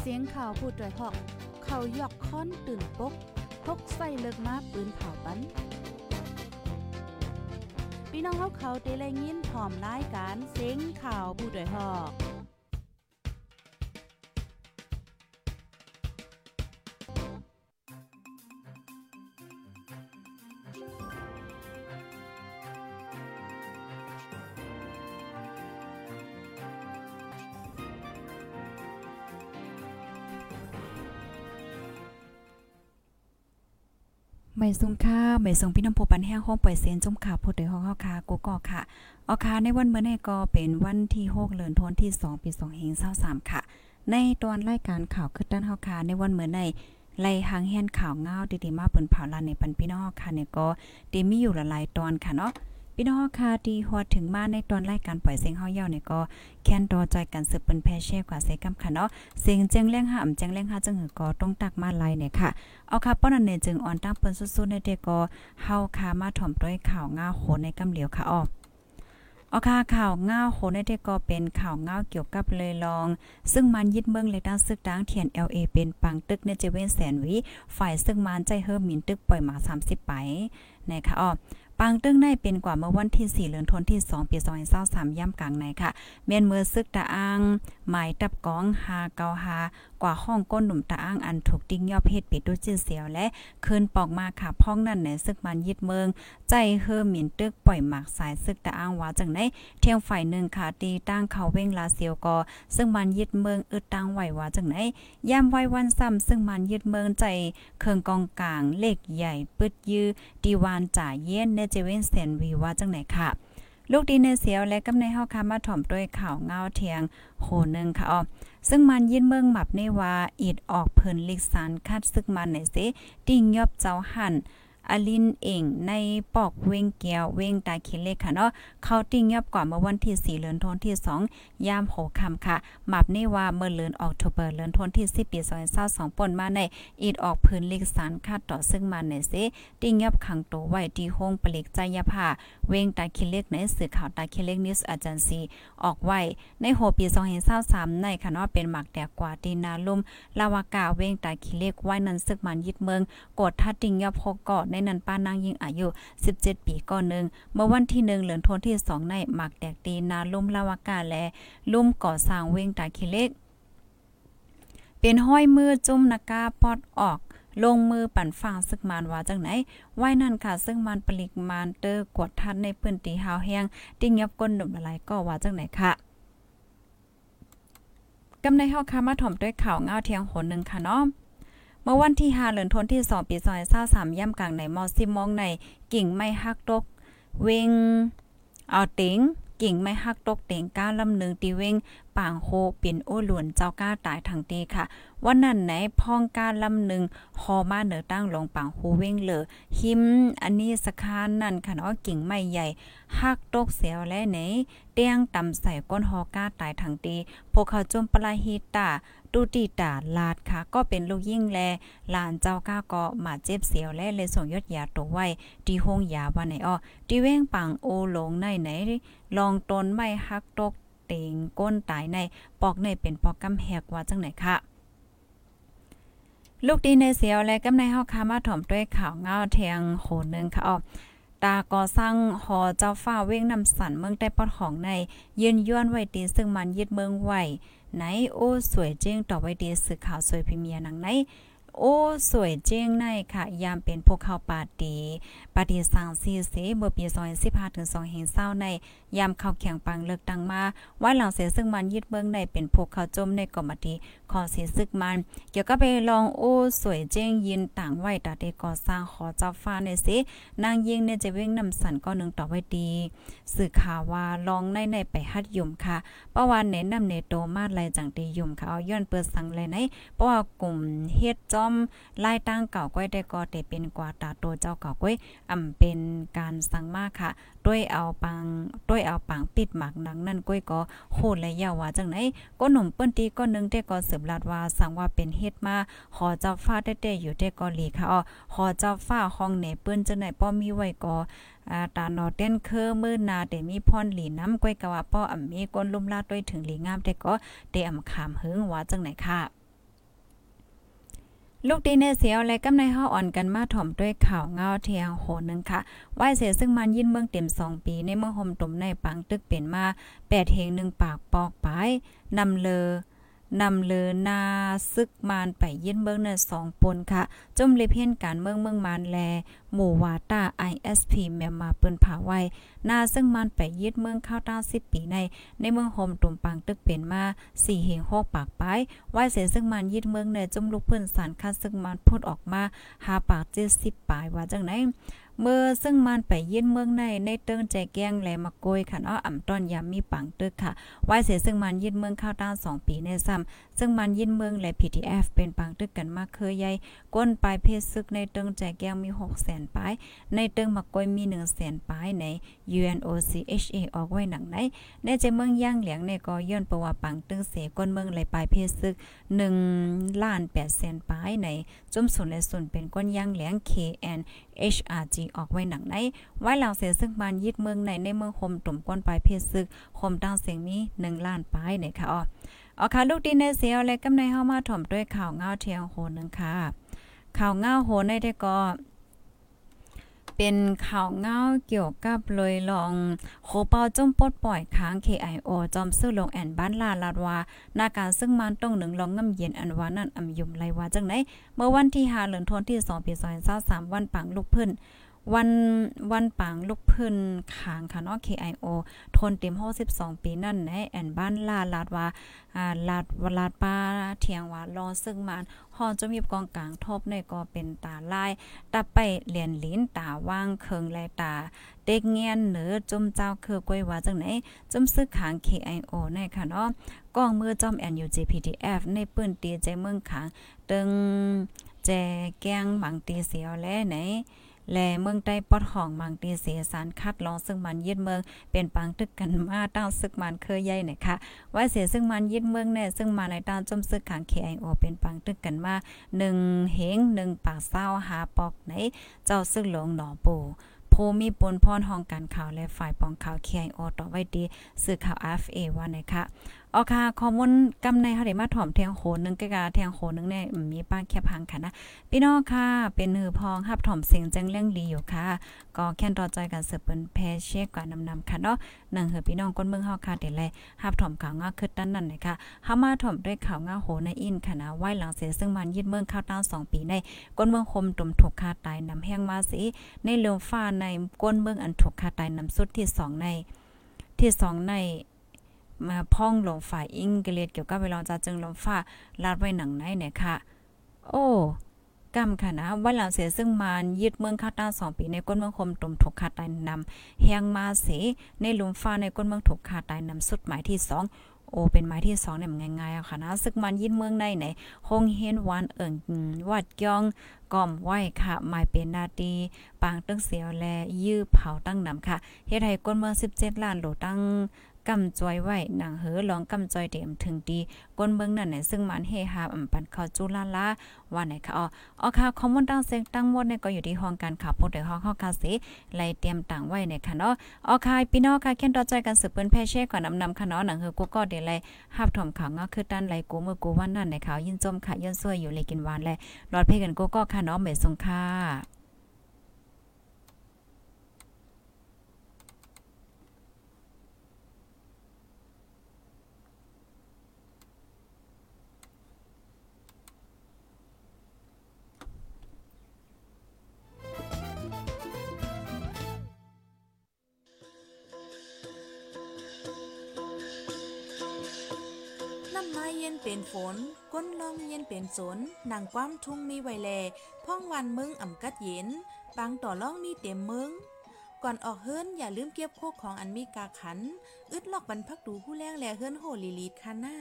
เสียงข่าวผู้ด้วยหอก เขายอกค้อนตื่นปกพกใส่เลิกมาปืนเผาปันพี่น้องเขาเขาได้แลยินพร้อมรายการเสียงข่าวผู้ด้วยหอก ไม่ทรงค่าไม่ทรงพี่น้ำผู้ปันแห้งห้องปล่อยเซนจมขาพดได้ห้องข้าคากูก็ค่ะออาคาในวันเมื่อไงก็เป็นวันที่6เดือนธันวาคมที่2ปี2523ค่ะ ในตอนรายการข่าวคือด้านเฮาคาในวันเมื่อในไล่หางแห่นข่าวเงาดีๆมาเปิ้นเผาลานในปันพี่น้องค่ะเนี่ยก็ได้มีอยู่หลายๆตอนค่ะเนาะ พี่น้องค่ะที่ฮอดถึงมาในตอนรายการปล่อยเสียงเฮาเย่าเนี่ยก็แค้นต่อใจกันสืบเป็นแพเช่กว่าใส่กำค่ะเนาะเสียงแจ้งแรงหามแจ้งแรงห้าจังหือก็ต้องตักมาไล่เนี่ยค่ะเอาค่ะป้อนอันเนี่ยจึงอ่อนตั้งเปิ้นสุดๆในเด็กก็เฮาค่ะมาถ่อมด้วยข่าวงาโหในกำเหลียวค่ะออกเอาค่ะข่าวง่าโหในเด็กก็เป็นข่าวง่าเกี่ยวกับเลยลอง ซึ่งมันยึดเมืองเลยด้านซึกดังเทียน LA เป็นปังตึกในเจเวนแสนวิ ฝ่ายซึ่งมันใจเฮิมมินตึกปล่อยมา 30 ไปนะคะอ้อ ปางตึ้งในเป็นกว่าเมื่อวันที่ 4เดือนธันวาคมที่2ปี2023ย่ำกลางในค่ะ เมียนเมื่อซึกตะอ้าง หมายตับกองหาเกาหากว่าห้องก้นหนุ่มตะอ้างอันถูกดิ้งยอบเฮ็ดปิดด้วยจื้อเสียวและคืนปอกมาค่ะพ้องนั่นในซึกมันยึดเมือง ใจเฮอหมิ่นตึกปล่อยหมากสายซึกตะอ้างว่าจังไดเที่ยงฝ่ายหนึ่งค่ะตีตั้งเขาเว้งลาเซียวกอ ซึ่งมันยึดเมืองอึดตั้งไหวว่าจังไดย่ำไว้วันซ้ำซึ่งมันยึดเมืองใจเคืองกองกลางเลขใหญ่ปึดยื้อดีวานจ่าเย็นในเจเวนเซนวีว่าจังไหนค่ะ ลูกดีในเสียวและกำในเฮาคามาถ่อมด้วยข่าวเงาเทียงโหนึงค่ะอ๋อซึ่งมันยินเมืองหมับในว่าอีดออกเพิ่นลิกสารคัดซึกมันไหนเสติ่งยอบเจ้าหัน อลินเองในปอกเวงเกียวเวงตาคิเล็กค่ะเนาะเขาติ่งยับกว่าเมื่อวันที่ 4เดือนธันวาคมที่ 2 ยามโหคำค่ะหมับนี่ว่าเมื่อเดือนออกโทเบอร์เดือนธันวาคมที่ 10 ปี2022ป่นมาในอีดออกพื้นเลิกสารคาดต่อซึ่งมันในเสติ่งยับขังโตไว้ที่ห้องปลิกใจยภาเวงตาคิเล็กในสื่อข่าวตาคิเล็กนิวส์อาจารย์ซีออกไว้ในโหปี2023ในค่ะเนาะเป็นหมักแตกกว่าตีนาลุ่มลาวากาเวงตาคิเล็กไว้นั้นซึกมันยึดเมืองกดทัดติ่งยับโคกอดในนั้นป้านางยิงอายุ 17 ปีก่อนหนึ่งเมื่อวันที่1เดือนธันที่ 2 ในหมักแดกตีนาลุ่มลาวากาและลุ่มก่อสร้างเวงตาคิเล็ก เป็นห้อยมือจุ่มนากาปอดออกลงมือปั่นฟังซึกมานว่าจังไหนไว้นั่นค่ะ ซึ่งมันปริกมานเตอร์กวดทันในพื้นที่หาวแห้งติ้งยับก้นดุมละลายก็ว่าจังไหนค่ะกำในเฮาค่ะมาถ่อมด้วยข่าวเงาเทียงหนหนึ่งค่ะเนาะ เมื่อวันที่5เดือนธันวาคมที่2ปี2023ย่ำกลางในมอซิมองในกิ่งไม้ฮักตก เวงเอาเต็งกิ่งไม้ฮักตกเต็งก้าลำนึงตีเวงปางโฮเป็นโอหลวนเจ้าก้าตายทางตีค่ะ วันนั้นไหนพ้องก้าลำหนึ่งฮอมาเหนือตั้งลงปางโฮเว้งเลอหิมอันนี้สคานนั่นค่ะเนาะกิ่งไม้ใหญ่ฮักตกเสียวและไหนเตียงต่ำใส่ก้นฮอก้าตายทางตีพวกเขาจมปลาฮีตาตูตีตาลาดค่ะ ก็เป็นลูกยิ่งแลลานเจ้าก้าก็มาเจ็บเสียวและเลยส่งยศยาตัวไว้ที่ห้องยาวันไหนอ้อที่เว้งปังโอหลงในไหนลองตนไม่ฮักตก เต็งก้นตายในปอกในเป็นปอกกำแหกว่าจังไหนค่ะลูกดีในเสียวและกำในเฮาคามาถ่อมด้วยข่าวเงาเทียงโหนึงค่ะออตาก่อสร้างหอเจ้าฟ้าเว้งนำสันเมืองใต้ปอดของในยืนย้อนไว้ตีซึ่งมันยึดเมืองไว้ไหนโอ้สวยจริงต่อไว้ดีสื่อข่าวสวยพิเมียหนังไหน โอ้สวยเจ้งในค่ะ ยามเป็นพวกเขาปาดีปาดีสังซีเสเมื่อปี2015ถึง2เฮงเศร้าใน ยามเข้าแข่งปังเลิกตังมา ว่าหลังเสียซึ่งมันยึดเมืองในเป็นพวกเขาจมในกอมติขอเสียซึกมัน เกี่ยวกับไปลองโอ้สวยเจ้งยินต่างไหวตาเดก่อสร้างขอเจ้าฟ้าในสินางยิงเนี่ยจะเว้งนำสันก็นึงต่อไว้ดีสื่อข่าวว่าลองในในไปฮัดยุ่มค่ะประวันเน้นนำเนโตมาดไลจังตียุ่มค่ะเอาย้อนเปิดสังเลยไหนเพราะว่ากลุ่มเฮ็ดจอมไล่ตั้งเก่าก้อยได้ก็ได้เป็นกว่าตาโตเจ้าเก่าก้อยอำเป็นการสั่งมากค่ะด้วยเอาปังด้วยเอาปังปิดหมักนังนั่นก้อยก็โหดและยาวว่าจังไหนก็หนุ่มเปิ้นตีก็นึงได้ก็สืบลาดว่าสั่งว่าเป็นเฮ็ดมาหอเจ้าฟ้าได้ๆอยู่ได้ก็หลีค่ะอ๋อหอเจ้าฟ้าห้องเหนเปิ้นจังไหนป้อมีไว้ก็อาตานอเต้นเคอมือนาเดมีพรหลีน้ำก้อยกะว่าป้ออ่ำมีก้นลุ่มลาดด้วยถึงหลีงามแต่ก็เตอ่ำขามหึงว่าจังไหนค่ะ ลูกดีเนเสียวและกำในห้าอ่อนกันมาถ่อมด้วยข่าวเงาเทียงโหนึงค่ะไหวเสียซึ่งมันยินเมืองเต็ม2 ปีในเมืองห่มตุ่มในปังตึกเป็นมา8เฮง1ปากปอกปายนำเลอ นำเลือนาซึกมานไปยินเมืองเนสองปนค่ะจมเลเพียนการเมืองเมืองมานแล หมู่วาตา ISP แมมาเปิ้นผาไว้นาซึ่งมันไปยึดเมืองข้าวต้า10ปีใน ในเมืองโฮมตุ่มปังตึกเป็นมา4เฮง6ปากปายไว้เสียซึ่งมันยึดเมืองในจุ่มลูกเพิ่อนสารคัดซึ่งมันพูดออกมาหาปาก70ปลายว่าจังไหน เมื่อซึ่งมันไปยื่นเมืองในในเติงใจแกงแลมาโกยค่ะเนาะอ่ำต้อนยามมีปังตึกค่ะไว้เสียซึ่งมันยื่นเมืองข้าวต้า2ปีในซ้ำซึ่งมันยื่นเมืองและ PTF เป็นปังตึกกันมากเคยใหญ่ก้นปลายเพศซึกในเติงใจแกงมี6แสนปลายในเติงมาโกยมี1แสนปลายใน UNOCHA ออกไว้หนังไหนในใจเมืองย่างเหลียงในก็ย้อนประว่าปังตึงเสก้นเมืองไหลปลายเพศซึก1ล้าน8แสนปลายในจุ่มส่วนและส่วนเป็นก้นย่างเหลียง KN HRG ออกไว้หนังไหนไว้หลังเสียซึ่งบานยึดเมืองในในเมืองคมตุ่มก้นปลายเพศซึกคมตั้งเสียงมี1ล้านปลายเนี่ยค่ะอ๋ออ๋อค่ะลูกดีในเสียวและกำในเฮามาถ่อมด้วยข่าวเงาเทียงโหนึงค่ะข่าวเงาโหในได้ก็เป็นข่าวเงาเกี่ยวกับเลยลองโคเปาจมปดปล่อยค้าง KIO จอมซื้อลงแอนบ้านลาลาดว่านาการซึ่งมันต้องหนึ่งลองง่ำเย็นอันวานั่นอำยุมไรวาจังไหนเมื่อวันที่5เดือนธันวาคมที่2ปี2023วันปังลูกพื้น วันวันปังลูกพื้นขางค่ะเนาะ KIO ทนเต็ม62ปีนั่นในแอนบ้านลาลาดว่าอ่าลาดวลาดป้าเทียงว่ารอซึ่งมันฮอนจะมีกองกลางทบในก็เป็นตาลายตาไปเหรียญลิ้นตาว่างเคิงแลตาเด็กเงียนเหนือจมเจ้าคือกวยว่าจังไหนจมซึกขาง KIO ในค่ะเนาะกองมือจอม NUJPTF ในปืนตีใจเมืองขางตึงแจแกงบางตีเสียวแลไหน และเมืองใต้ปอดห้องมังตีเสียสารคัดลองซึ่งมันยึดเมืองเป็นปังตึกกันมาตั้งซึกมันเคยใหญ่นะคะว่าเสียซึ่งมันยึดเมืองแน่ซึ่งมาในด้านจมซึกขัง KIO เป็นปังตึกกันมา1เฮง1ปากเศร้าหาปอกไหนเจ้าซึ่งหลวงหนอปูผู้มีปนพรห้องการข่าวและฝ่ายปองข่าว KIO ต่อไว้ดีสื่อข่าว FA ว่านะคะ ออค่ะข้อมูลกำในเฮาได้มาถ่อมแทงโหนึงกะกะแทงโหนึงเนี่ยมีป้าแคบพังค่ะนะพี่น้องค่ะ เป็นหือพองรับถ่อมเสียงจังเรื่องดีอยู่ค่ะ ก็แค่นรอใจกันเสือเปิ้นแพเช็คกว่านำนำค่ะเนาะนังเหือพี่น้องก้นเมืองเฮาค่ะเดี๋ยวแลรับถ่อมข่าวงาคือตั้นนั่นนะคะเฮามาถ่อมด้วยข่าวงาโหในอินค่ะนะไว้หลังเสียซึ่งมันยึดเมืองข้าวต้า2ปีในก้นเมืองคมตุ่มถูกคาตายนำแห้งมาสิในเรือฟ้าในก้นเมืองอันถูกคาตายนำสุดที่2ในที่2ใน มาพ่องลงฝ่ายอิงเกลียดเกี่ยวกับเวลาจะจึงลมฟ้าลาดไว้หนังไหนเนี่ยค่ะ โอ้กำค่ะนะวันหลังเสียซึ่งมานยึดเมืองคาตาสองปีในก้นเมืองคมตุ่มถูกคาตายนำแหงมาเสในลุมฟ้าในก้นเมืองถูกคาตายนำสุดหมายที่สองโอเป็นไม้ที่สองเนี่ยง่ายๆอะค่ะนะซึกมันยินเมืองในไหนคงเฮนวานเอิงวัดยองก่อมไหวค่ะหมายเป็นนาตีปางตึงเสียวแลยื้อเผาตั้งนำค่ะเฮ็ดให้ก้นเมือง17ล้านโหลตั้ง กำจอยไว้หนังเหอลองกำจอยเต็มถึงดีก้นเบิ่งนั่นน่ะซึ่งมันเฮฮาอำปันเข้าจุลาลาว่าไหนคะอ๋ออ๋อค่ะข้อมูลตั้งเสียงตั้งหมดเนี่ยก็อยู่ที่ห้องการข่าวพดเดห้องข้าวคาสิไล่เตรียมต่างไว้เนี่ยค่ะเนาะอ๋อค่ะพี่น้องค่ะแค่นต่อใจกันสืบเปิ้นแพ่แช่ก่อนนำนำค่ะเนาะหนังเฮอกูก็เดี๋ยวไล่ฮับถมข่าวงาคือด้านไล่กูเมื่อกูวันนั่นในข่าวยินจมค่ะยินซวยอยู่เลยกินหวานแลรอดเพ่กันกูก็ค่ะเนาะเมสงค่ะ นเย็นเป็นฝน ก้นลองเย็นเป็นสนนางความทุ่งมีไวแลพ่องวันมึงอ่ำกัดเย็นปังต่อล่องมีเต็มมึงก่อนออกเฮิรนอย่าลืมเก็บโคกของอันมีกาขัน อึดลอกบรรพักดูผู้แรงแลเฮิรนโหลีลีดคาน่า